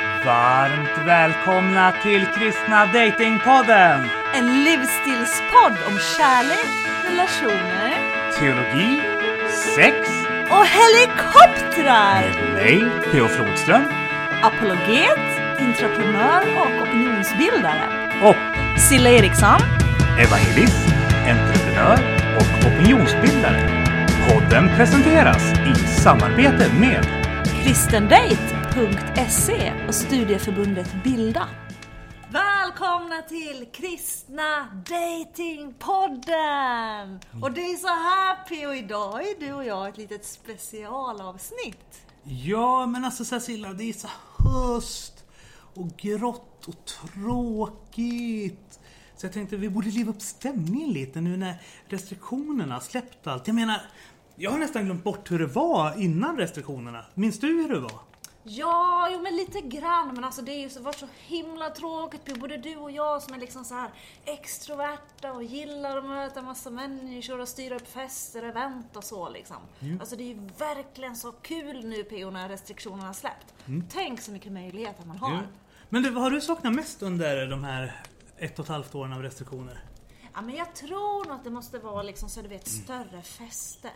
Varmt välkomna till Kristna Datingpodden! En livsstilspodd om kärlek, relationer Teologi, sex, och helikoptrar! med mig, P.O. Flodström Apologet, entreprenör och opinionsbildare. och Silla Eriksson. evangelist, entreprenör och opinionsbildare. Podden presenteras i samarbete med kristendate.se och studieförbundet Bilda. Välkomna till Kristna Datingpodden! Och det är så här P.O. idag är du och jag ett litet specialavsnitt. Ja, men alltså Cecilia, det är så höst och grått och tråkigt. Så jag tänkte vi borde liva upp stämningen lite nu när restriktionerna släppt allt. Jag menar, jag har nästan glömt bort hur det var innan restriktionerna. Minns du hur det var? Ja, jo men lite grann. Men alltså det är ju så, varit så himla tråkigt. Både du och jag som är liksom så här extroverta och gillar att möta massa människor och styra upp fester, event och så liksom. Alltså det är ju verkligen så kul nu PO när restriktionerna har släppt. Tänk så mycket möjligheter man har. Ja. Men du, vad har du saknat mest under de här ett och ett halvt åren av restriktioner? Ja, men jag tror nog att det måste vara liksom så du vet större fester.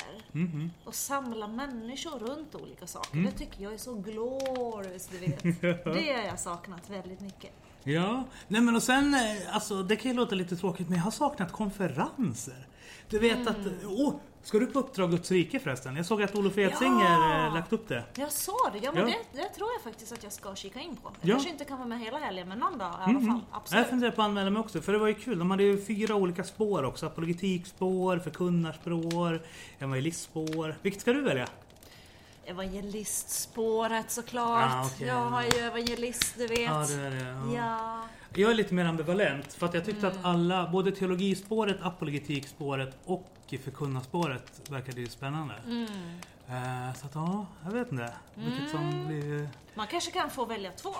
Och samla människor runt olika saker. Det tycker jag är så glorious, du vet. Det har jag saknat väldigt mycket. Ja, nej men och sen, eh, alltså det kan ju låta lite tråkigt men jag har saknat konferenser. Du vet att, åh, ska du på Uppdrag Guds rike förresten? Jag såg att Olof Edsinger Ja! eh, lagt upp det. Jag sa det, ja men Ja. Det, det tror jag faktiskt att jag ska kika in på. Jag Ja. Kanske inte kan vara med hela helgen, men någon dag i alla fall. Absolut. Jag funderar på att anmäla mig också, för det var ju kul. De hade ju fyra olika spår också. Apologetikspår, förkunnarspår, evangelistspår. Vilket ska du välja? Evangelistspåret såklart. Ah, okej. Jag är ju evangelist, du vet. Ja, det är det. Ja. Ja. Jag är lite mer ambivalent, för att jag tyckte Mm. att alla, både teologispåret, apologetikspåret och förkunnarspåret verkade ju spännande. Mm. Eh, så att ja, jag vet inte. Vilket som blir... Man kanske kan få välja två.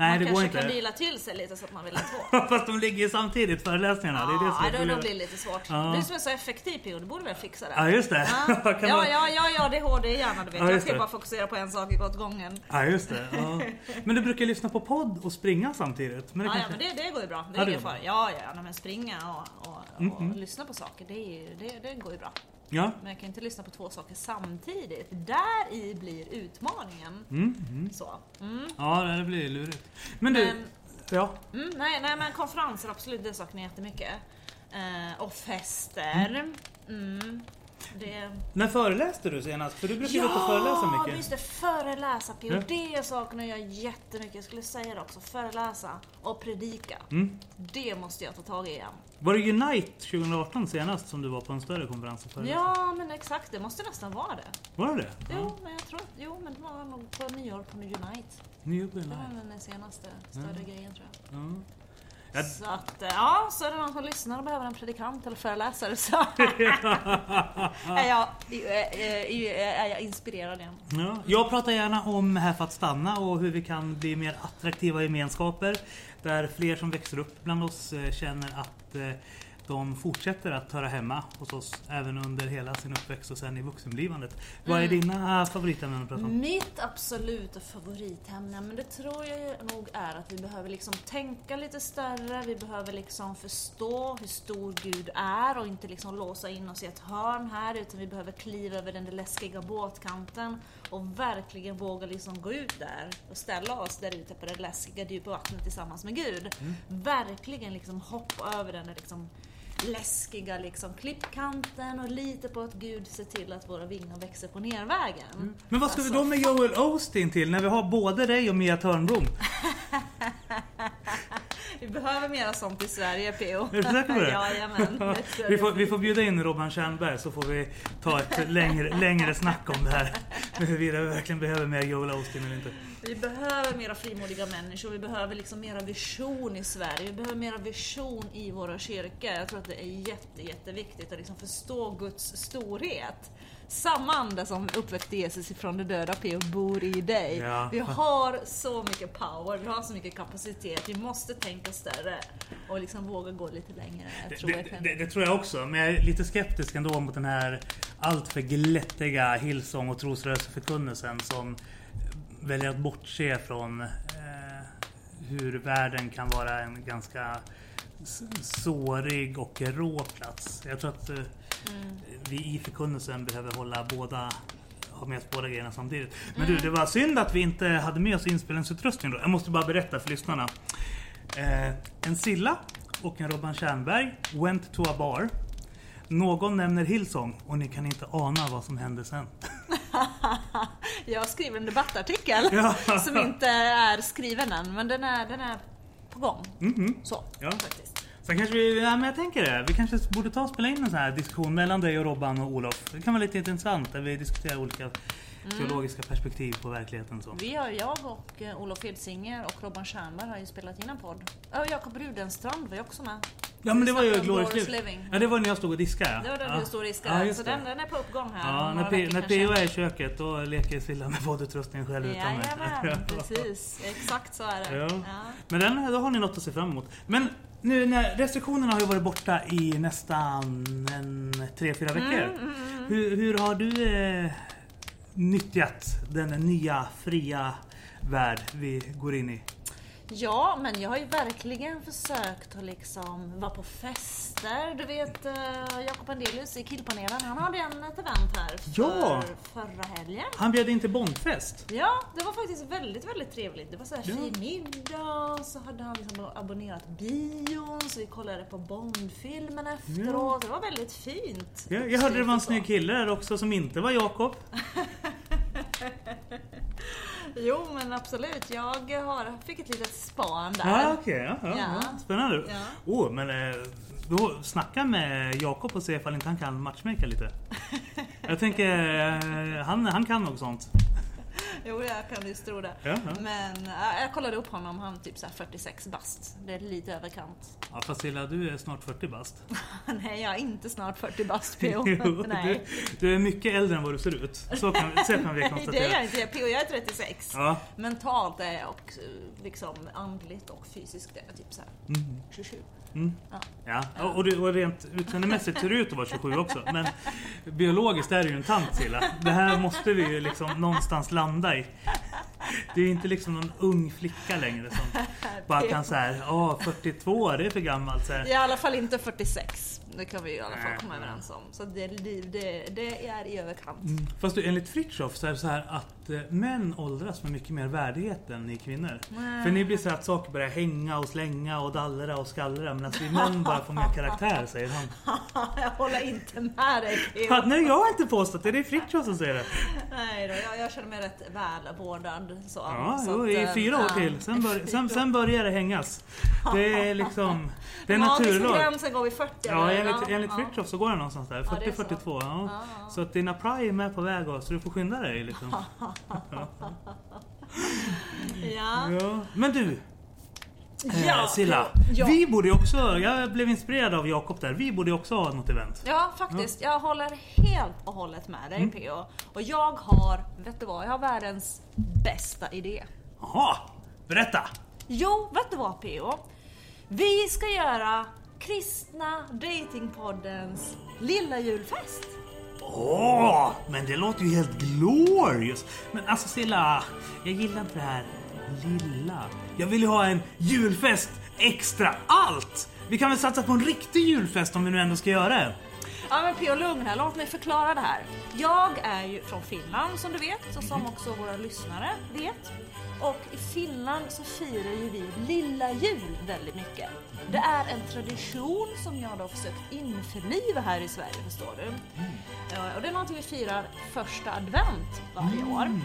Nej, man det går kanske inte. kan dela till sig lite så att man väljer två. Fast de ligger ju samtidigt, föreläsningarna. det är det som Ja, då, då blir det lite svårt. Ja. Du som är så effektiv PO, du borde väl fixa det? Ja, just det. Ja, ja, man- ja, ja, ja, det är HD gärna du vet. Ja, jag ska bara fokusera på en sak åt gången. Ja, just det. Ja. Men du brukar lyssna på podd och springa samtidigt. Men det Ja, ja, kanske... men det, det går ju bra. Det Ja, är det ingen fara. Ja, ja, men springa och, och, och Mhm. lyssna på saker, det, är, ju- det, det går ju bra. Ja. Men jag kan inte lyssna på två saker samtidigt. Där i blir utmaningen. Mm, mm. Så. Mm. Ja, det blir lurigt. Men du, Men, ja. mm, nej, nej, men konferenser, absolut, det saknar jag jättemycket. Eh, och fester. Det... När föreläste du senast? För du brukar ju och föreläsa Ja, mycket. just det. Föreläsa PO. Ja. Det saknar jag jättemycket. Jag skulle säga det också. Föreläsa och predika. Mm. Det måste jag ta tag i igen. Var det Unite 2018 senast som du var på en större konferens och föreläste? Ja, men exakt. Det måste nästan vara det. Var det det? Jo, men jag tror Jo, men det var nog på nyår på Unite. Ni är på Det var Unite. den senaste större grejen tror jag. Ja. Ja. Så att, eh, ja, så är det någon som lyssnar och behöver en predikant eller föreläsare så är, jag, är, är, är jag inspirerad igen. Ja, jag pratar gärna om Här för att stanna och hur vi kan bli mer attraktiva gemenskaper. Där fler som växer upp bland oss eh, känner att eh, de fortsätter att höra hemma hos oss även under hela sin uppväxt och sen i vuxenblivandet. Vad är Mm. dina favoritämnen att prata om? Mitt absoluta favoritämne, men det tror jag nog är att vi behöver liksom tänka lite större, vi behöver liksom förstå hur stor Gud är och inte liksom låsa in oss i ett hörn här, utan vi behöver kliva över den där läskiga båtkanten och verkligen våga liksom gå ut där och ställa oss där ute på det läskiga djupa vattnet tillsammans med Gud. Verkligen liksom hoppa över den där liksom läskiga liksom klippkanten och lita på att Gud ser till att våra vingar växer på nervägen. Men vad ska vi Alltså, då med Joel Osteen till när vi har både dig och Mia Törnblom? Vi behöver mera sånt i Sverige PO. Är du säker på det? Jajamän. Vi får, vi får bjuda in Robban Tjernberg så får vi ta ett längre, längre snack om det här. Huruvida vi verkligen behöver mer Joel Osteen eller inte. Vi behöver mera frimodiga människor, vi behöver liksom mera vision i Sverige, vi behöver mera vision i våra kyrkor. Jag tror att det är jätte, jätteviktigt att liksom förstå Guds storhet. Samma ande som uppväckte Jesus ifrån de döda P och bor i dig. Ja. Vi har så mycket power, vi har så mycket kapacitet, vi måste tänka större och liksom våga gå lite längre. Jag tror Det, det, det tror jag också, men jag är lite skeptisk ändå mot den här alltför glättiga Hillsong och trosrörelseförkunnelsen som väljer att bortse från eh, hur världen kan vara en ganska sårig och rå plats. Jag tror att eh, vi i förkunnelsen behöver hålla båda ha med oss båda grejerna samtidigt. Men du, det var synd att vi inte hade med oss inspelningsutrustning då. Jag måste bara berätta för lyssnarna. Eh, en Silla och en Robban Tjernberg went to a bar. Någon nämner Hillsong och ni kan inte ana vad som hände sen. Jag skriver en debattartikel Ja. som inte är skriven än, men den är, den är på gång. Så, Ja. faktiskt. Sen kanske vi, ja men jag tänker det. Vi kanske borde ta och spela in en sån här diskussion mellan dig och Robban och Olof. Det kan vara lite intressant där vi diskuterar olika teologiska perspektiv på verkligheten. Så. Vi har, jag och eh, Olof Edsinger och Robban Stjernberg har ju spelat in en podd. Ja, Och Jakob Rudenstrand var ju också med. Ja men det var ju Glorious Living. Ja det var när jag stod och diskade. Det var ja. du stod och Ja, diskade. just så den, den är på uppgång här. Ja, när, P- veckor när. PO är i köket då leker Silla med poddutrustningen själv utan mig. Jajamän, precis. Exakt så är det. Ja. Ja. Men den, då har ni något att se fram emot. Men nu när restriktionerna har ju varit borta i nästan en, tre, fyra Mm, veckor. Hur, hur har du eh, nyttjat den nya fria värld vi går in i? Ja, men jag har ju verkligen försökt att liksom vara på fester. Du vet eh, Jakob Andelius i killpanelen, han hade en, ett event här för Ja. förra helgen. Han bjöd in till Bondfest. Ja, det var faktiskt väldigt, väldigt trevligt. Det var så här Ja. fin middag, så hade han liksom abonnerat bion, så vi kollade på Bondfilmen efteråt. Det var väldigt fint. Ja, jag hörde det var en snygg kille där också som inte var Jakob. Jo, men absolut. Jag har, fick ett litet span där. Ja, okej. ja, ja, Ja. Spännande. Ja. Oh, men eh, då snacka med Jakob och se ifall inte han kan matchmaka lite. Jag tänker, eh, han, han kan nog sånt. Jo, jag kan just tro det. Ja, ja. Men äh, jag kollade upp honom, han är typ så här 46 bast. Det är lite överkant. Ja, fast Silla, du är snart 40 bast. Nej, jag är inte snart 40 bast PO. Jo, Nej. Du, du är mycket äldre än vad du ser ut. Så kan, så kan vi Nej, det är konstatera. jag inte. PO, jag är 36. Ja. Mentalt är jag och liksom andligt och fysiskt är jag typ så här 27. Ja, och, och, du, och rent utseendemässigt ser du ut att vara 27 också. Men biologiskt är du ju en tant Silla. Det här måste vi ju liksom någonstans landa i. Det är inte liksom någon ung flicka längre som bara kan säga ja 42 det är för gammalt. Så här. I alla fall inte 46. Det kan vi i alla fall Nej. komma överens om. Så det, det, det, är i överkant. Fast du, enligt Fritiof så är det så här att eh, män åldras med mycket mer värdighet än ni kvinnor. För ni blir så att saker börjar hänga och slänga och dallra och skallra medan vi män bara får mer karaktär säger han. jag håller inte med dig. Ja, Nej jag har inte påstått det, det är Fritiof som säger det. Nej då, jag, jag känner mig rätt välvårdad. Så, Ja, så jo, att, i eh, fyra år till. Sen, bör, sen, sen börjar det hängas. Det är liksom... Det är naturlag. gränsen går vid 40 Ja? Enligt, enligt ja. Fritiof så går det någonstans där. Ja, det är så. 40-42. Ja. Så att dina praj är med på väg och, så du får skynda dig liksom. Ja. Ja. Men du, eh, Ja, Silla. ja. Vi borde också, jag blev inspirerad av Jakob där. Vi borde också ha något event. Ja, faktiskt. Jag håller helt och hållet med dig Mm. PO. Och jag har, vet du vad? Jag har världens bästa idé. Jaha, berätta! Jo, vet du vad PO? Vi ska göra Kristna Datingpoddens lilla julfest. Åh, men det låter ju helt glorious! Men alltså Silla, jag gillar inte det här lilla. Jag vill ju ha en julfest extra allt! Vi kan väl satsa på en riktig julfest om vi nu ändå ska göra en? Ja men P.O. Lugn här, låt mig förklara det här. Jag är ju från Finland som du vet och som också våra lyssnare vet. Och i Finland så firar ju vi lilla jul väldigt mycket. Det är en tradition som jag då har försökt införliva här i Sverige förstår du. Ja, Och det är någonting vi firar första advent varje år.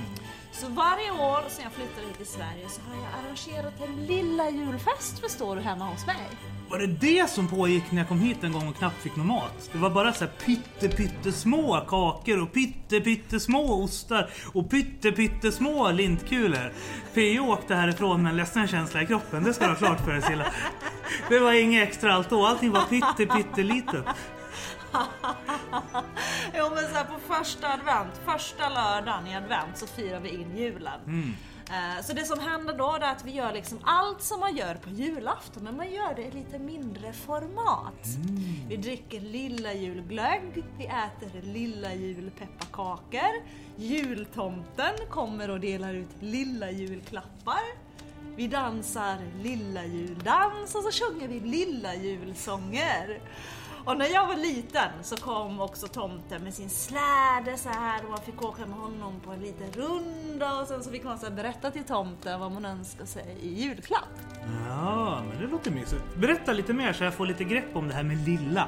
Så varje år sedan jag flyttade hit till Sverige så har jag arrangerat en lilla julfest förstår du hemma hos mig. Var det det som pågick när jag kom hit en gång och knappt fick någon mat? Det var bara så här pytte pyttesmå kakor och pytte pyttesmå ostar och pytte pyttesmå lintkulor. P.O. åkte härifrån med en ledsen känsla i kroppen, det ska du ha klart för dig Silla. Det var inget extra allt då, allting var pytte pyttelitet. Jo men så här på första advent, första lördagen i advent så firar vi in julen. Eh, Så det som händer då är att vi gör liksom allt som man gör på julafton men man gör det i lite mindre format. Vi dricker lilla julglögg, vi äter lilla julpepparkakor, jultomten kommer och delar ut lilla julklappar. Vi dansar lilla juldans och så sjunger vi lilla julsånger. Och när jag var liten så kom också tomten med sin släde så här och man fick åka med honom på en liten runda och sen så fick man så berätta till tomten vad man önskar sig i julklapp. Ja, men det låter mysigt. Berätta lite mer så jag får lite grepp om det här med lilla.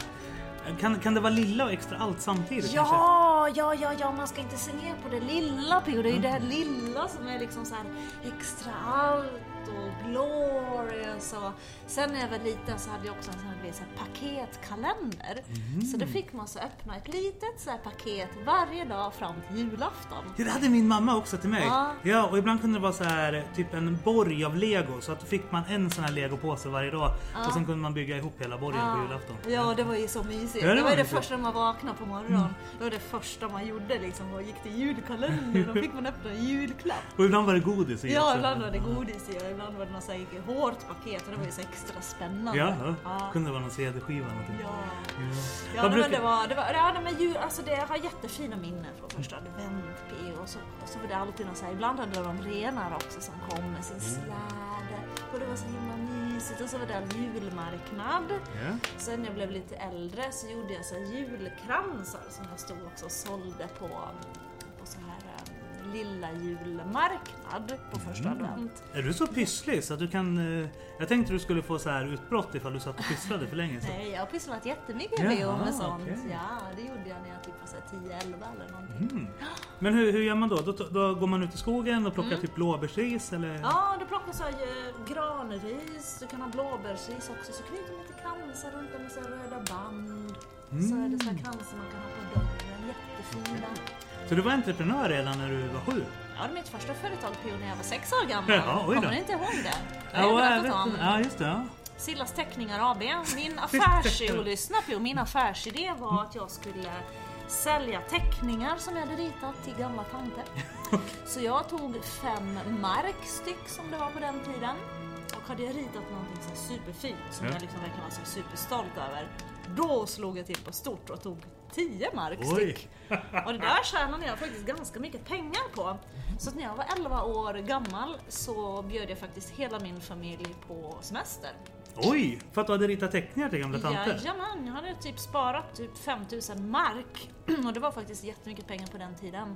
Kan, kan det vara lilla och extra allt samtidigt kanske? Ja, ja, ja, ja, man ska inte se ner på det lilla Pio. Det är ju det här lilla som är liksom så här extra allt och glorious och sen när jag var liten så hade jag också en sån här, så här paketkalender. Så då fick man så öppna ett litet så paket varje dag fram till julafton. Ja, det hade min mamma också till mig. Ja. Ja, och ibland kunde det vara så här typ en borg av lego så att då fick man en sån här legopåse varje dag och sen kunde man bygga ihop hela borgen på julafton. Ja, det var ju så mysigt. Ja, det det, var var ju det mysigt. första man vaknade på morgonen. Det var det första man gjorde liksom och gick till julkalendern. Då fick man öppna en julklapp. Och ibland var det godis i Ja, också. ibland var det godis i och ibland var det något så här hårt paket och det var ju så extra spännande. Ja, ja. ja. kunde vara någon CD-skiva eller någonting. Ja, Ja. ja Vad nej, brukar- men det var, det var, ja, nej, men jul, alltså det jag har jättefina minnen från första advent P och så, och så var det alltid någon så här, ibland hade de renar också som kom med Mm. sin släde och det var så himla mysigt och så var det en julmarknad. Ja. Sen när jag blev lite äldre så gjorde jag så här julkransar som jag stod också och sålde på, på så här um, lilla julmarknad på första Mm. advent. Är du så pysslig så att du kan... eh, Jag tänkte du skulle få så här utbrott ifall du satt och pysslade för länge. Så. Nej, jag har pysslat jättemycket Jaha, Leo med sånt. okej. Ja, det gjorde jag när jag typ var så här 10-11 eller någonting. Mm. Men hur, hur gör man då? då? Då går man ut i skogen och plockar typ blåbärsris eller? Mm. Ja, du plockar så här eh, granris, du kan ha blåbärsris också. Så knyter man lite kransar runt dem med så här röda band. Så är det så här kransar man kan ha på dörren. Jättefina. Så du var entreprenör redan när du var sju? Ja, var mitt första företag Pio när jag var sex år gammal. Då. Kommer ni inte ihåg det? Det har jag berättat om. Ja, just det. Ja. Sillas Teckningar AB. Min affärsidé, och lyssna på, min affärsidé var att jag skulle sälja teckningar som jag hade ritat till gamla tanter. Så jag tog fem mark styck som det var på den tiden. Och hade jag ritat någonting så superfint som Ja. jag liksom verkligen var så superstolt över. Då slog jag till på stort och tog 10 mark Oj. styck. Och det där tjänade jag faktiskt ganska mycket pengar på. Så när jag var 11 år gammal så bjöd jag faktiskt hela min familj på semester. Oj! För att du hade ritat teckningar till gamla tanter? Jajamän, jag hade typ sparat typ 5000 mark. Och det var faktiskt jättemycket pengar på den tiden.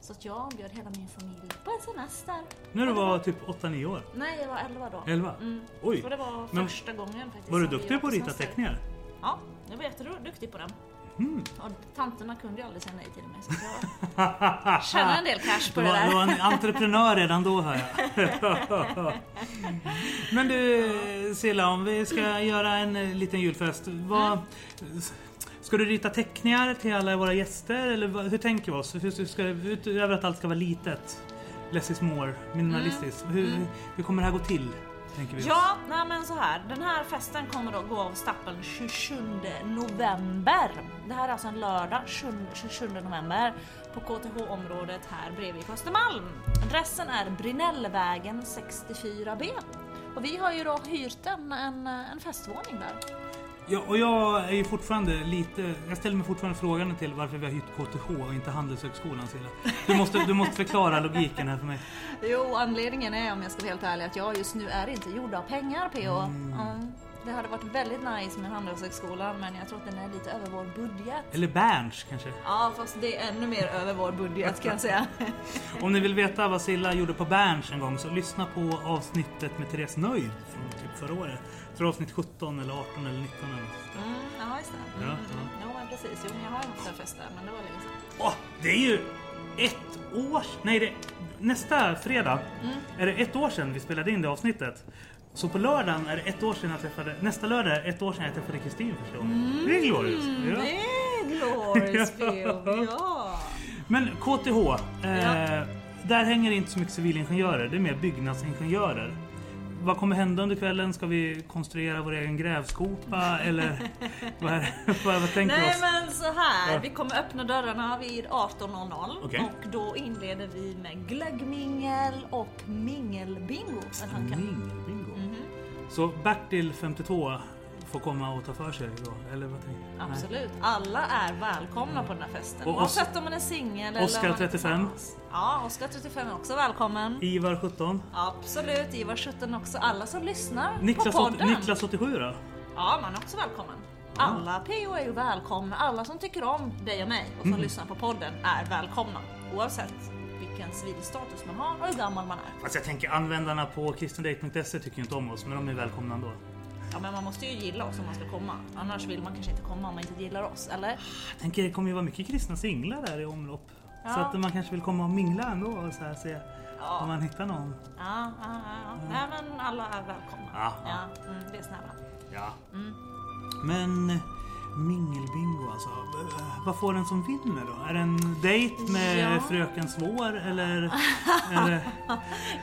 Så att jag bjöd hela min familj på en semester. När du var typ 8-9 år? Nej, jag var 11 då. 11? Mm. Oj! Och det var Men första gången faktiskt. Var du duktig på att rita teckningar? Ja, jag var jätteduktig på den. Mm. Och tanterna kunde ju aldrig säga nej till mig. Så jag tjänade en del cash på det var, du var där. en entreprenör redan då hör jag. Men du Silla, om vi ska göra en eh, liten julfest. Vad, Ska du rita teckningar till alla våra gäster? Eller hur tänker vi oss? Hur ska, utöver att allt ska vara litet, less is more, minimalistiskt. Hur, hur kommer det här gå till? Tänker vi? Ja, nej men så här. Den här festen kommer då gå av stapeln 27 november. Det här är alltså en lördag 27 27 november på KTH-området här bredvid på Östermalm. Adressen är Brinellvägen 64B. Och vi har ju då hyrt en, en, en festvåning där. Ja, och jag är ju fortfarande lite... Jag ställer mig fortfarande frågan till varför vi har hyrt KTH och inte Handelshögskolan Silla. Du måste, du måste förklara logiken här för mig. Jo, anledningen är om jag ska vara helt ärlig att jag just nu är inte gjord av pengar PO. Mm. Mm. Det hade varit väldigt nice med Handelshögskolan men jag tror att den är lite över vår budget. Eller Berns kanske. Ja, fast det är ännu mer över vår budget kan jag säga. Om ni vill veta vad Silla gjorde på Berns en gång så lyssna på avsnittet med Therese Nöjd från typ förra året. Tror avsnitt 17 eller 18 eller 19 eller något. Mm, ja, just det. Mm, Ja, mm, ja. mm. Jo, men precis. Jo, men jag har haft fest där, men det var länge sedan. Åh, det är ju ett år... Nej, det, nästa fredag Mm. är det ett år sedan vi spelade in det avsnittet. Så på lördagen är det ett år sedan jag träffade... Nästa lördag är det ett år sedan jag träffade Kristin första gången. Det är glorious. Mm, Ja. det är glorious ja. Men KTH, eh, Ja. där hänger inte så mycket civilingenjörer. Det är mer byggnadsingenjörer. Vad kommer hända under kvällen? Ska vi konstruera vår egen grävskopa? eller vad, vad, vad tänker Nej oss? men så här, Ja. vi kommer öppna dörrarna vid 18.00 Okej. och då inleder vi med glöggmingel och mingelbingo. Mingelbingo. Mhm. Så Bertil 52 få komma och ta för sig då? Eller vad tänker. Absolut. Alla är välkomna på den här festen. Och Oavsett om man är singel eller är 35. tillsammans. Ja, Oskar 35 är också välkommen. Ivar 17. Absolut, Ivar 17 också. Alla som lyssnar Niklas, på podden. Niklas 87 då? Ja, man är också välkommen. Alla PO är ju välkomna. Alla som tycker om dig och mig och Mm. som lyssnar på podden är välkomna. Oavsett vilken civilstatus man har och hur gammal man är. Alltså jag tänker användarna på kristendate.se tycker inte om oss, men de är välkomna ändå. Ja, men man måste ju gilla oss om man ska komma. Annars vill man kanske inte komma om man inte gillar oss, eller? Jag tänker det kommer ju vara mycket kristna singlar där i omlopp. Så Ja. att man kanske vill komma och mingla ändå och så här se Ja. om man hittar någon. Ja, ja, ja. ja. Nej, men alla är välkomna. Ja, mm, det är snälla. Ja. Mm. Men mingelbingo alltså. Eh, Vad får den som vinner då? Är det en dejt med Ja. fröken Svår eller? är det...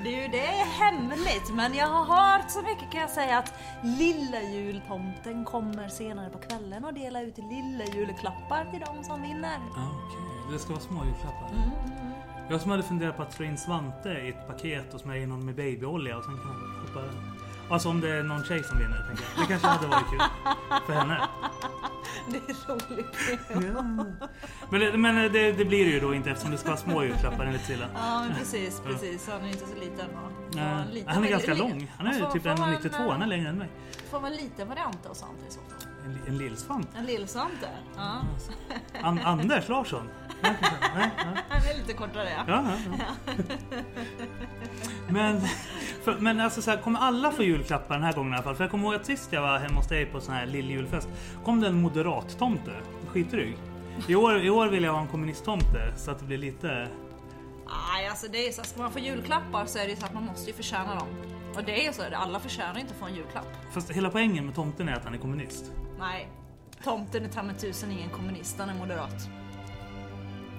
Du, det är hemligt, men jag har hört så mycket kan jag säga att lilla jultomten kommer senare på kvällen och delar ut lilla julklappar till de som vinner. Ja, Okej, det ska vara små julklappar. Mm, Jag som hade funderat på att slå in Svante i ett paket och smörja in honom med babyolja och sen kan han hoppa... Alltså om det är någon tjej som vinner, tänker jag. Det kanske hade varit kul för henne. Det är roligt. Ja. Men, det, men det, det blir det ju då inte eftersom det ska vara små julklappar enligt Silla. Ja, men precis, precis. Han är ju inte så liten. Och, Nej, och liten- han är ganska lång. Han är får- typ får man, 1,92. Han är längre än mig. Får man en liten variant av sånt i så fall? En, en lillsvant. En lillsvante? Ja. An, Anders Larsson. Nej, nej, ja. Han är lite kortare ja. Ja, ja, ja. Men, för, men alltså så här, kommer alla få julklappar den här gången i alla fall? För jag kommer ihåg att sist jag var hemma hos dig på sån här lilljulfest kom det en moderat-tomte. Skitdryg. I år, I år vill jag ha en kommunist-tomte så att det blir lite... Nej, alltså det är så, ska man få julklappar så är det så att man måste ju förtjäna dem. Och det är ju så, alla förtjänar inte att få en julklapp. Fast hela poängen med tomten är att han är kommunist. Nej, tomten är ta tusen ingen kommunist, han är moderat.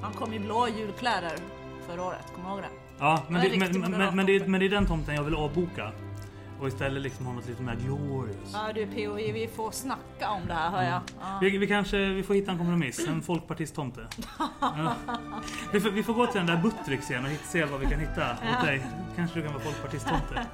Han kom i blå julkläder förra året, kommer du ihåg det? Ja, men, är det, men, men, men, det, tomte. men det är den tomten jag vill avboka. Och istället liksom ha något lite mer glorious. Ja du PO, vi får snacka om det här hör jag. Ja. Vi, vi kanske vi får hitta en kompromiss, en folkpartist-tomte. Ja. Vi, får, vi får gå till den där Buttricks igen och hit- se vad vi kan hitta åt dig. Kanske du kan vara folkpartist-tomte.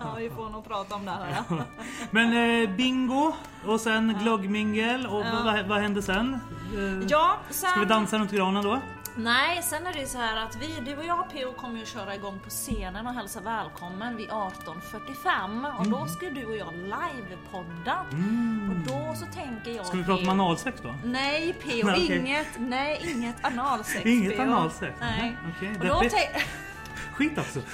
Ja, vi får nog prata om det här hör jag. Men eh, bingo och sen glöggmingel och vad, vad händer sen? Eh, Ja, sen... Ska vi dansa runt granen då? Nej, sen är det ju så här att vi, du och jag PO kommer ju köra igång på scenen och hälsa välkommen vid 18.45 och Mm. då ska du och jag livepodda. Och då så tänker jag Ska vi prata om analsex då? Nej PO, Nej, okej. inget, nej inget analsex Inget PO. analsex? Nej. Okej, och då, deppigt. tän- Skit också.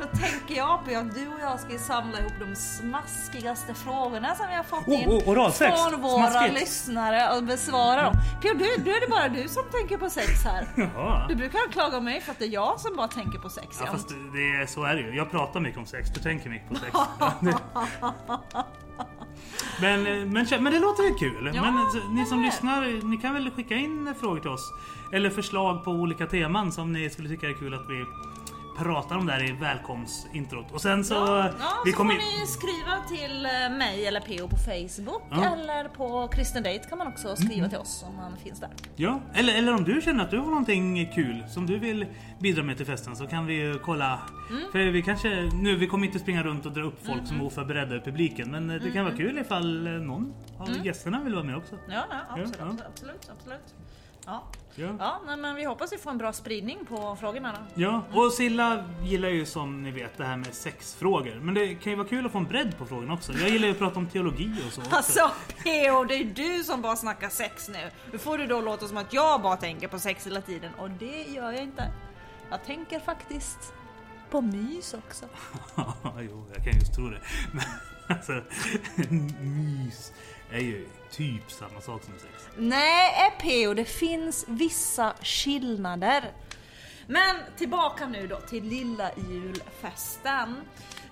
då tänker jag på att du och jag ska samla ihop de smaskigaste frågorna som vi har fått Oh, in oh, oralsex. från våra Smaskigt. lyssnare och besvara dem. PO, du, du är det bara du som tänker på sex här. Jaha. Du brukar klaga mig för att det är jag som bara tänker på sex Ja, fast det är, så är det ju. Jag pratar mycket om sex, du tänker mycket på sex. men, eh, men, men det låter ju kul. Ja, men så, ni som lyssnar, ni kan väl skicka in frågor till oss. Eller förslag på olika teman som ni skulle tycka är kul att vi pratar om där i välkomstintrot. Och sen så... Ja, ja vi så kommer får ni skriva till eh, mig eller PO på Facebook Ja. eller på Kristen Date kan man också skriva till oss om man finns där. Ja, eller, eller om du känner att du har någonting kul som du vill bidra med till festen så kan vi ju kolla. Mm. För vi kanske, nu vi kommer inte springa runt och dra upp folk som är oförberedda i publiken men eh, det kan vara kul ifall eh, någon av gästerna vill vara med också. Ja, absolut, ja. absolut, absolut. Ja, Ja. ja nej, men vi hoppas vi får en bra spridning på frågorna då. Ja, och Silla gillar ju som ni vet det här med sexfrågor. Men det kan ju vara kul att få en bredd på frågorna också. Jag gillar ju att prata om teologi och så. också. Alltså PO, det är du som bara snackar sex nu. Nu får du då låta som att jag bara tänker på sex hela tiden och det gör jag inte. Jag tänker faktiskt på mys också. jo, jag kan just tro det. Men alltså, mys är ju typ samma sak som sex. Nej PO, det finns vissa skillnader. Men tillbaka nu då till lilla julfesten.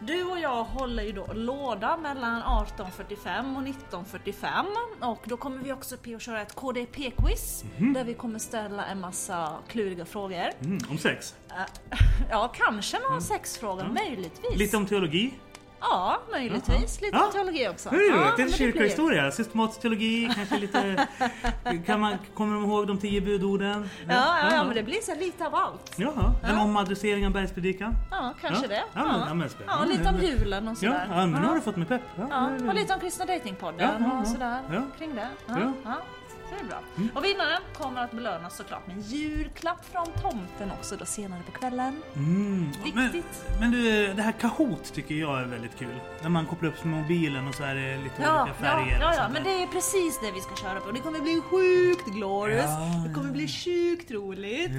Du och jag håller ju då låda mellan 18.45 och 19.45 och då kommer vi också PO köra ett KDP-quiz där vi kommer ställa en massa kluriga frågor. Mm, om sex. Ja, kanske några sexfrågor, möjligtvis. Lite om teologi. Ja, möjligtvis. Lite Ja. teologi också. Hur ja, blir- kyrkohistoria, systematisk teologi, kanske lite... Kan man, kommer de ihåg de tio budorden? Ja, ja, ja, men det blir så lite av allt. Jaha, en omadressering av bergspredikan? Ja, kanske Ja. det. Ja, men- ja, ja, lite om julen och Ja, sådär. ja, men nu har du fått mig pepp. Ja, Ja, och lite om Kristna Datingpodden Ja, ja, ja. och sådär Ja. kring det. Ja. Mm. Ja, ja. Så det är bra. Och vinnaren kommer att belönas såklart med en julklapp från tomten också då senare på kvällen. Mm. Men, Viktigt. men du, det här Kahoot tycker jag är väldigt kul. När man kopplar upp mobilen och så är det lite Ja, olika ja, färger. ja, ja, sånt men det är precis det vi ska köra på. Det kommer bli sjukt glorious. Ja. Det kommer bli sjukt roligt.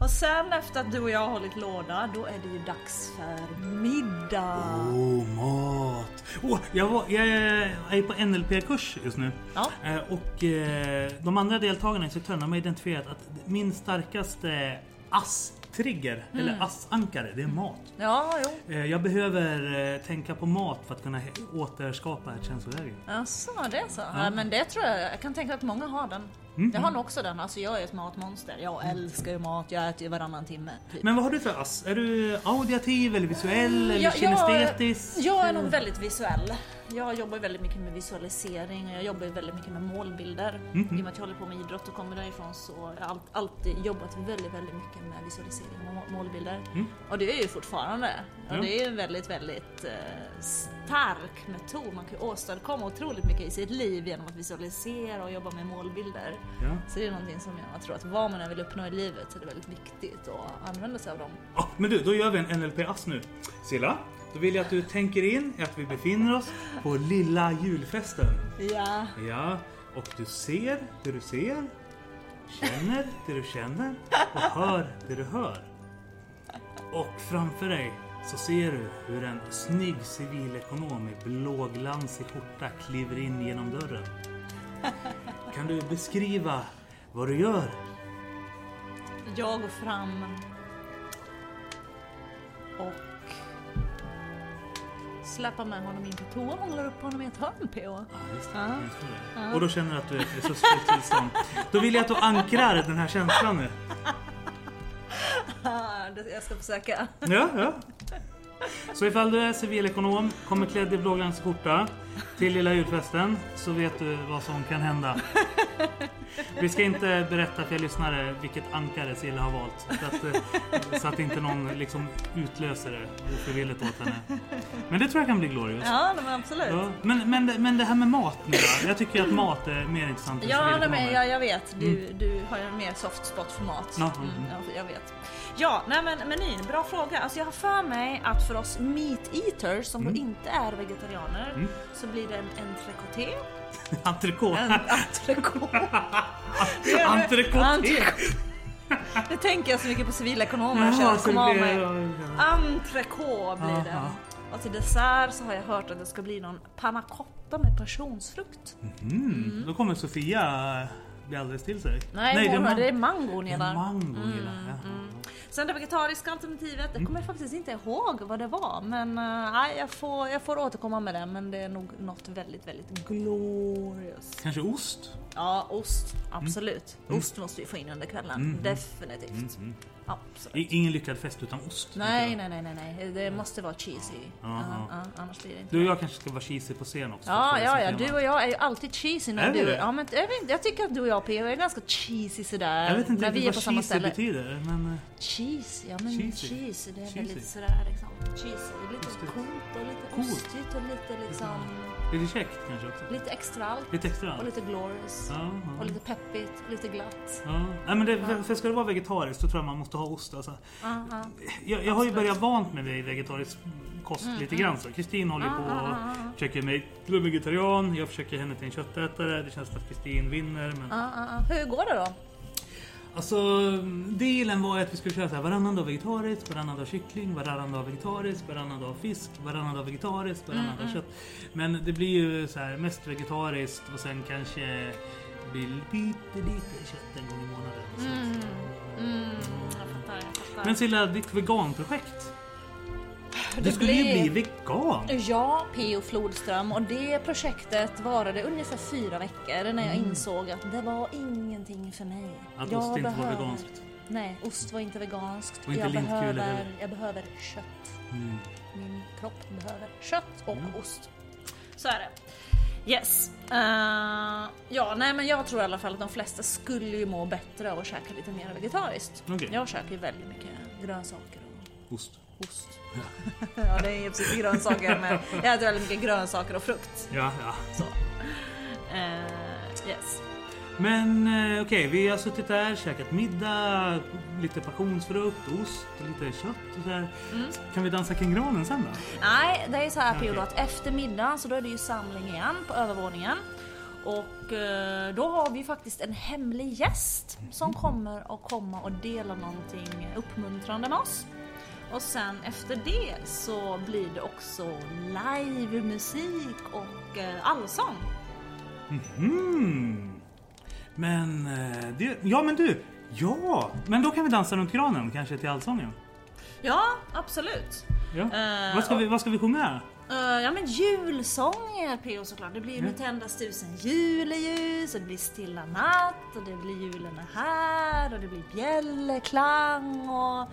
Och sen efter att du och jag har hållit låda, då är det ju dags för middag. Oh, mat! Oh, jag, var, jag är på NLP-kurs just nu. Ja. Eh, Och eh, de andra deltagarna i instruktörerna har identifierat att min starkaste ass-trigger, Mm. eller ass-ankare, det är mat. Ja, jo. Eh, Jag behöver eh, tänka på mat för att kunna återskapa ett känsloläge. Jaså, det är så? Ja. men det tror jag, jag kan tänka att många har den. Mm. Jag har nog också den. Alltså jag är ett matmonster. Jag älskar ju mat, jag äter ju varannan timme. Typ. Men vad har du för ass? Är du auditiv eller visuell eller Jag- jag- kinestetisk? Jag är nog väldigt visuell. Jag jobbar väldigt mycket med visualisering och jag jobbar väldigt mycket med målbilder. Mhm. I och med att jag håller på med idrott och kommer därifrån så har jag all- alltid jobbat väldigt, väldigt mycket med visualisering och må- målbilder. Och det är ju fortfarande. Och Mm. Ja. det är en väldigt, väldigt eh, stark metod. Man kan ju åstadkomma otroligt mycket i sitt liv genom att visualisera och jobba med målbilder. Ja. Så det är någonting som jag tror att vad man än vill uppnå i livet så är det väldigt viktigt att använda sig av dem. Ah, men du, då gör vi en NLP-ass nu. Silla, då vill jag att du tänker in att vi befinner oss på lilla julfesten. Ja. Ja, och du ser det du ser, känner det du känner och hör det du hör. Och framför dig så ser du hur en snygg civilekonom i blåglansig skjorta kliver in genom dörren. Kan du beskriva vad du gör? Jag går fram och släpper med honom in på toa och håller upp honom i ett hörn på. Ja, just det. Ja. Just det. Och då känner du att du är i ett resursfullt tillstånd. Då vill jag att du ankrar den här känslan nu. Jag ska försöka. Ja, ja. Så ifall du är civilekonom, kommer klädd i blåglansig skjorta till lilla julfesten så vet du vad som kan hända. Vi ska inte berätta för er lyssnare vilket ankare Silla har valt. Så att, eh, så att inte någon liksom utlöser det ofrivilligt åt henne. Men det tror jag kan bli glorious. Ja, men absolut. Ja, men, men, det- men det här med mat nu då? Jag tycker att mat är mer intressant Ja, men jag, jag vet. Du, du har ju en mer soft spot för mat. Ja, Mm, mm. ja, jag vet. Ja, nej men menyn, bra fråga. Alltså jag har för mig att för oss meat eaters som Mm. då inte är vegetarianer så blir det en entrecoté. Entrecote. En entrecote. Entrecote. Entrecote. Det tänker jag så mycket på civilekonomer. Så kom det av mig. Entrecote blir det. Och till dessert så har jag hört att det ska bli någon panna cotta med passionsfrukt. Mm. Då kommer Sofia bli alldeles till sig. Nej, det är mormor, man- det är mango hon det är gillar. mango hon gillar. ja. Sen det vegetariska alternativet, Mm. det kommer jag faktiskt inte ihåg vad det var. Men nej, jag, får, jag får återkomma med det. Men det är nog något väldigt, väldigt glorious. Kanske ost? Ja, ost. Absolut. Mm. Ost måste vi få in under kvällen. Definitivt. Absolut. Ingen lyckad fest utan ost. Nej, nej, nej, nej, nej. Det måste vara cheesy. Ja, Ja, ja. annars blir det inte Du och jag kanske ska vara cheesy på scen också. Ja, ja, det ja. Du och jag är ju alltid cheesy när Är du... det? Ja, men jag, vet, jag tycker att du och jag P.O. är ganska cheesy sådär. Jag vet inte när vi är på samma cheesy ställe. betyder. Men, eh, Cheese, ja men Cheesy. cheese, det är Cheesy. väl lite sådär liksom. Cheesy, lite Just det. coolt och lite Coolt. ostigt och lite liksom, lite käckt kanske också. lite extra allt. Lite extra. Och lite glorious. Ja, Och ja. lite peppigt, lite glatt. Ja. Nej, men det, för, för ska det vara vegetariskt så tror jag man måste ha ost. Alltså. Ja, ja. Jag, jag har ju börjat vant vid vegetarisk kost Mm, lite grann. så. Kristin håller ju på och försöker mig till vegetarian. Jag försöker henne till en köttätare. Det känns som att Kristin vinner. Men... Hur går det då? Alltså, dealen var ju att vi skulle köra så här varannan dag vegetariskt, varannan dag kyckling, varannan dag vegetariskt, varannan dag fisk, varannan dag vegetariskt, varannan dag kött. Men det blir ju så här mest vegetariskt och sen kanske blir pyttelite kött en gång i månaden. Så. Mm, jag fattar, jag fattar. Men Silla, ditt veganprojekt? Du Det skulle ju blir- bli vegan! Ja, P.O. Flodström och det projektet varade ungefär fyra veckor när jag insåg att det var ingenting för mig. Mm. Att Jag ost inte var behöver- veganskt. Nej, ost var inte veganskt. Och inte jag, behöver, jag behöver kött. Mm. min kropp behöver kött och Mm. ost. Så är det. Yes. Eh, ja, nej men jag tror i alla fall att de flesta skulle ju må bättre av att käka lite mer vegetariskt. Okej. Jag käkar ju väldigt mycket grönsaker och Ost. Ost. ja, det är ju precis grönsaker men jag äter väldigt mycket grönsaker och frukt. Ja, ja. Så. Eh, yes. Men eh, okej, vi har suttit där, käkat middag, lite passionsfrukt, ost, lite kött och så här. Mm. Kan vi dansa kring granen sen då? Nej, det är ju så här. Pio då att efter middagen så då är det ju samling igen på övervåningen. Och eh, då har vi faktiskt en hemlig gäst som kommer att komma och dela någonting uppmuntrande med oss. Och sen efter det så blir det också livemusik och eh, allsång. Hmm. Men, eh, det, ja men du, ja! Men då kan vi dansa runt granen, kanske till allsången. Ja, absolut. Ja. Eh, vad, ska vi, vad ska vi sjunga? Eh, ja men julsånger P.O. såklart. Det blir ju Ja. med tändas tusen juleljus och det blir stilla natt och det blir julen är här och det blir bjällerklang och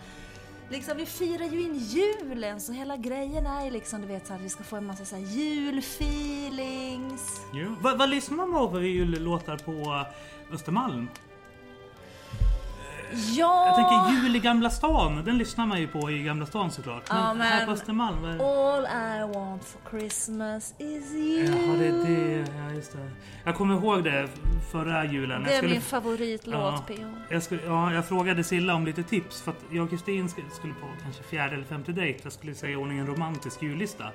liksom vi firar ju in julen så hela grejen är ju liksom du vet så att vi ska få en massa så här julfeelings. Ja. Vad, vad lyssnar man på för jullåtar på Östermalm? Ja! Jag tänker Jul i Gamla stan, den lyssnar man ju på i Gamla stan såklart. Men, Ja, här på men- Östermalm, är det? All I want for Christmas is you. Jaha, det är det. Ja, just det. Jag kommer ihåg det förra julen. Det är skulle, min favoritlåt Ja. P.O. jag, skulle, ja, jag frågade Silla om lite tips för att jag och Kristin sk- skulle på kanske fjärde eller femte dejt. Jag skulle säga i ordning en romantisk jullista.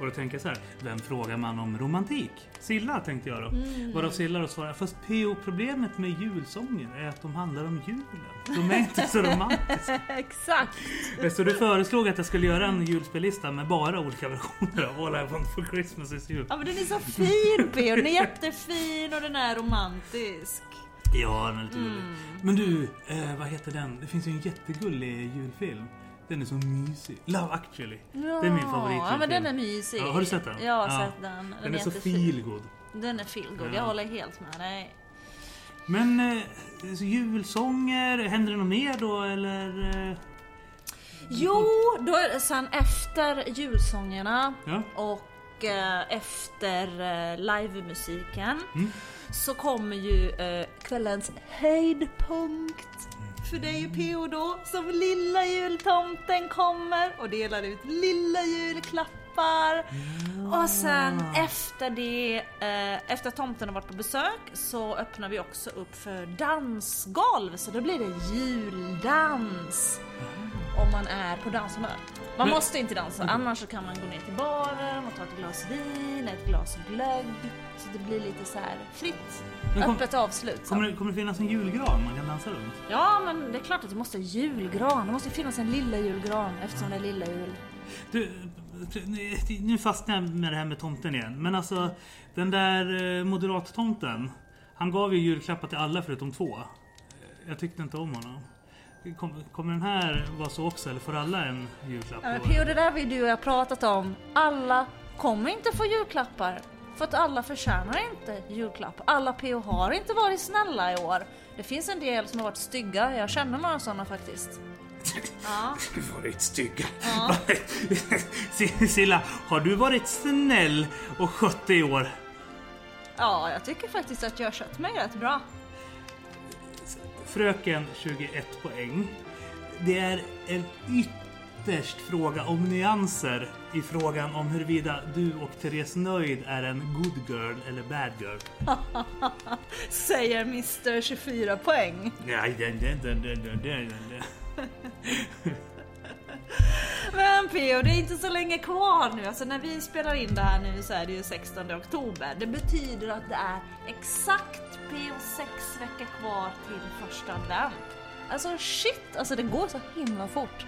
Och då tänker jag så här, vem frågar man om romantik? Silla tänkte jag då. Mm. Varav Silla då svarade, fast PO problemet med julsånger är att de handlar om julen. De är inte så romantiska. Exakt! Så du föreslog att jag skulle göra en julspellista med bara olika versioner av All I want for Christmas is you. Ja men den är så fin P.O. Den är jättefin och den är romantisk. Ja, den är lite gullig. Mm. Men du, eh, vad heter den? Det finns ju en jättegullig julfilm. Den är så mysig. Love actually. Ja, Det är min favoritjulfilm. Ja men den är mysig. Ja, har du sett den? Jag har Ja. sett den. Den, Den är så jättefin. feelgood. Den är feelgood, Ja. jag håller helt med dig. Men eh, så julsånger, händer det något mer då eller? Eh, Jo, då är det sen efter julsångerna ja? och eh, efter eh, livemusiken Mm. så kommer ju eh, kvällens höjdpunkt. För det är ju P.O. då som lilla jultomten kommer och delar ut lilla julklappar. Och sen efter det, eh, efter att tomten har varit på besök så öppnar vi också upp för dansgolv så då blir det juldans. Om man är på danshumör. Man Men- måste inte dansa, annars så kan man gå ner till baren och ta ett glas vin, ett glas glögg. Så det blir lite så här fritt, kom- öppet avslut. Kommer det, kommer det finnas en julgran man kan dansa runt? Ja men det är klart att det måste ha julgran, det måste finnas en lilla julgran eftersom det är lilla jul. Du, nu fastnar jag med det här med tomten igen. Men alltså, den där eh, moderat-tomten. Han gav ju julklappar till alla förutom två. Jag tyckte inte om honom. Kom, kommer den här vara så också, eller får alla en julklapp? Ja? P.O. det där ju du och jag pratat om. Alla kommer inte få julklappar. För att alla förtjänar inte julklapp. Alla P.O. har inte varit snälla i år. Det finns en del som har varit stygga, jag känner några sådana faktiskt. Ja. Du har varit stygga. Ja. Silla, har du varit snäll och skött dig i år? ja, jag tycker faktiskt att jag har skött mig rätt bra. Fröken 21 poäng. Det är en ytterst fråga om nyanser i frågan om huruvida du och Therese Nöjd är en good girl eller bad girl. Säger Mr 24 poäng. Nej, den, den, den, den, den, den. Men Peo, det är inte så länge kvar nu. Alltså när vi spelar in det här nu så är det ju 16 oktober. Det betyder att det är exakt Peo sex veckor kvar till första advent. Alltså shit, alltså det går så himla fort.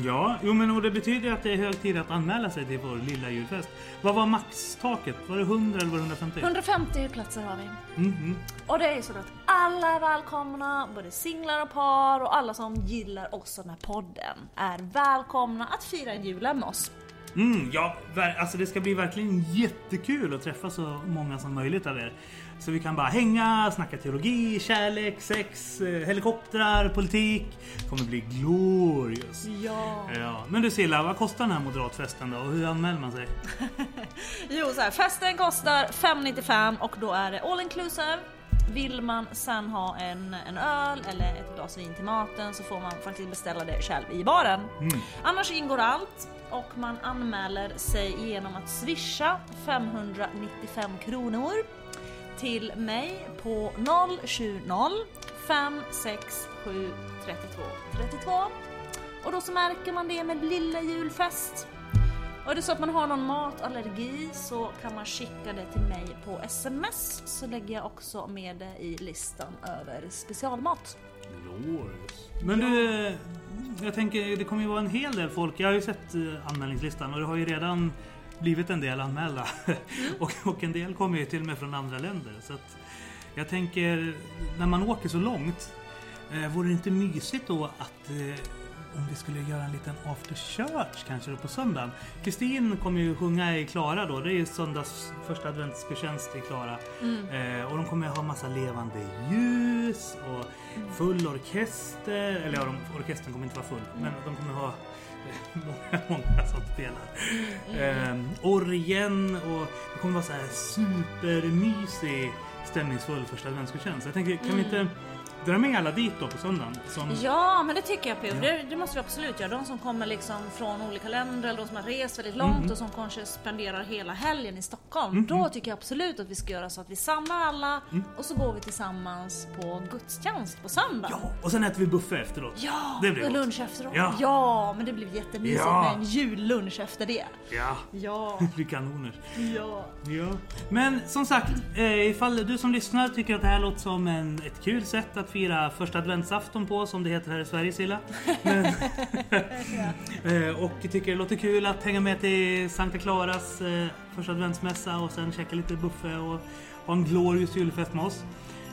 Ja, jo men och det betyder att det är hög tid att anmäla sig till vår lilla julfest. Vad var maxtaket? Var det 100 eller var det 150? 150 platser har vi. Mm, mm. Och det är så att alla är välkomna, både singlar och par och alla som gillar oss och den här podden är välkomna att fira julen med oss. Mm, ja, alltså det ska bli verkligen jättekul att träffa så många som möjligt av er. Så vi kan bara hänga, snacka teologi, kärlek, sex, eh, helikoptrar, politik. Det kommer bli glorious. Ja. Ja. Men du Silla, vad kostar den här moderatfesten då? Och hur anmäler man sig? Jo, så här, festen kostar 595 och då är det all inclusive. Vill man sen ha en, en öl eller ett glas vin till maten så får man faktiskt beställa det själv i baren. Annars ingår allt och man anmäler sig genom att swisha 595 kronor till mig på 070 567 32 32 och då så märker man det med lilla julfest. Och är det så att man har någon matallergi så kan man skicka det till mig på sms så lägger jag också med det i listan över specialmat. Glorious. Men du, jag tänker det kommer ju vara en hel del folk. Jag har ju sett eh, anmälningslistan och det har ju redan blivit en del anmälda. och, och en del kommer ju till och med från andra länder. Så att jag tänker, när man åker så långt, eh, vore det inte mysigt då att eh, om vi skulle göra en liten after church kanske då på söndagen. Kristin kommer ju sjunga i Klara då. Det är ju söndags första adventsgudstjänst i Klara. Eh, och de kommer ha massa levande ljus och full orkester. Eller ja, de, orkestern kommer inte vara full. Men de kommer ha många, många som spelar. Eh, orgen och det kommer vara så här supermysig stämningsfull första adventsgudstjänst. Jag tänker, kan vi inte dra med alla dit då på söndagen? Som, Ja, men det tycker jag Pio. Det, det måste vi absolut göra. De som kommer liksom från olika länder eller de som har rest väldigt långt och som kanske spenderar hela helgen i Stockholm. Då tycker jag absolut att vi ska göra så att vi samlar alla och så går vi tillsammans på gudstjänst på söndag. Ja, och sen äter vi buffé efteråt. Ja, det blir och gott. lunch efteråt. Ja. Ja. men det blir jättemysigt Ja. med en jullunch efter det. Ja, Ja, det blir kanoner. ja. Ja. Men som sagt, eh, ifall du som lyssnar tycker att det här låter som en, ett kul sätt att fira första adventsafton på, som det heter här i Sverige Silla. Men, eh, och tycker det låter kul att hänga med till Sankta Claras eh, första adventsmässa och sen käka lite buffé och ha en glorious julfest med oss.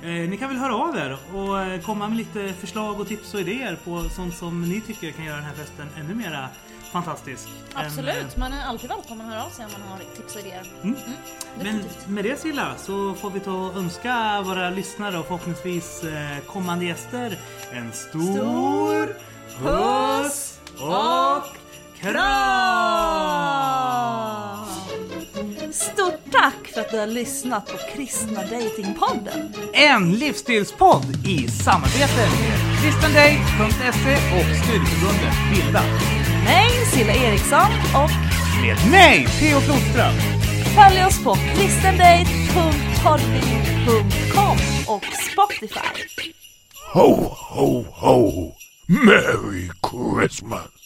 Eh, ni kan väl höra av er och komma med lite förslag och tips och idéer på sånt som ni tycker kan göra den här festen ännu mera fantastisk. än, eh, Absolut, man är alltid välkommen att höra av sig om man har tips och idéer. Mm. Men definitivt. med det Silla så får vi ta och önska våra lyssnare och förhoppningsvis eh, kommande gäster en stor, Stor puss och kram! Stort tack för att du har lyssnat på Kristna Datingpodden. En livsstilspodd i samarbete med kristendate.se och studieförbundet Bilda. Mig, Silla Eriksson och Med mig, Theo Flodström. följ oss på kristendate.podbean.com och Spotify. Ho, ho, ho! Merry Christmas!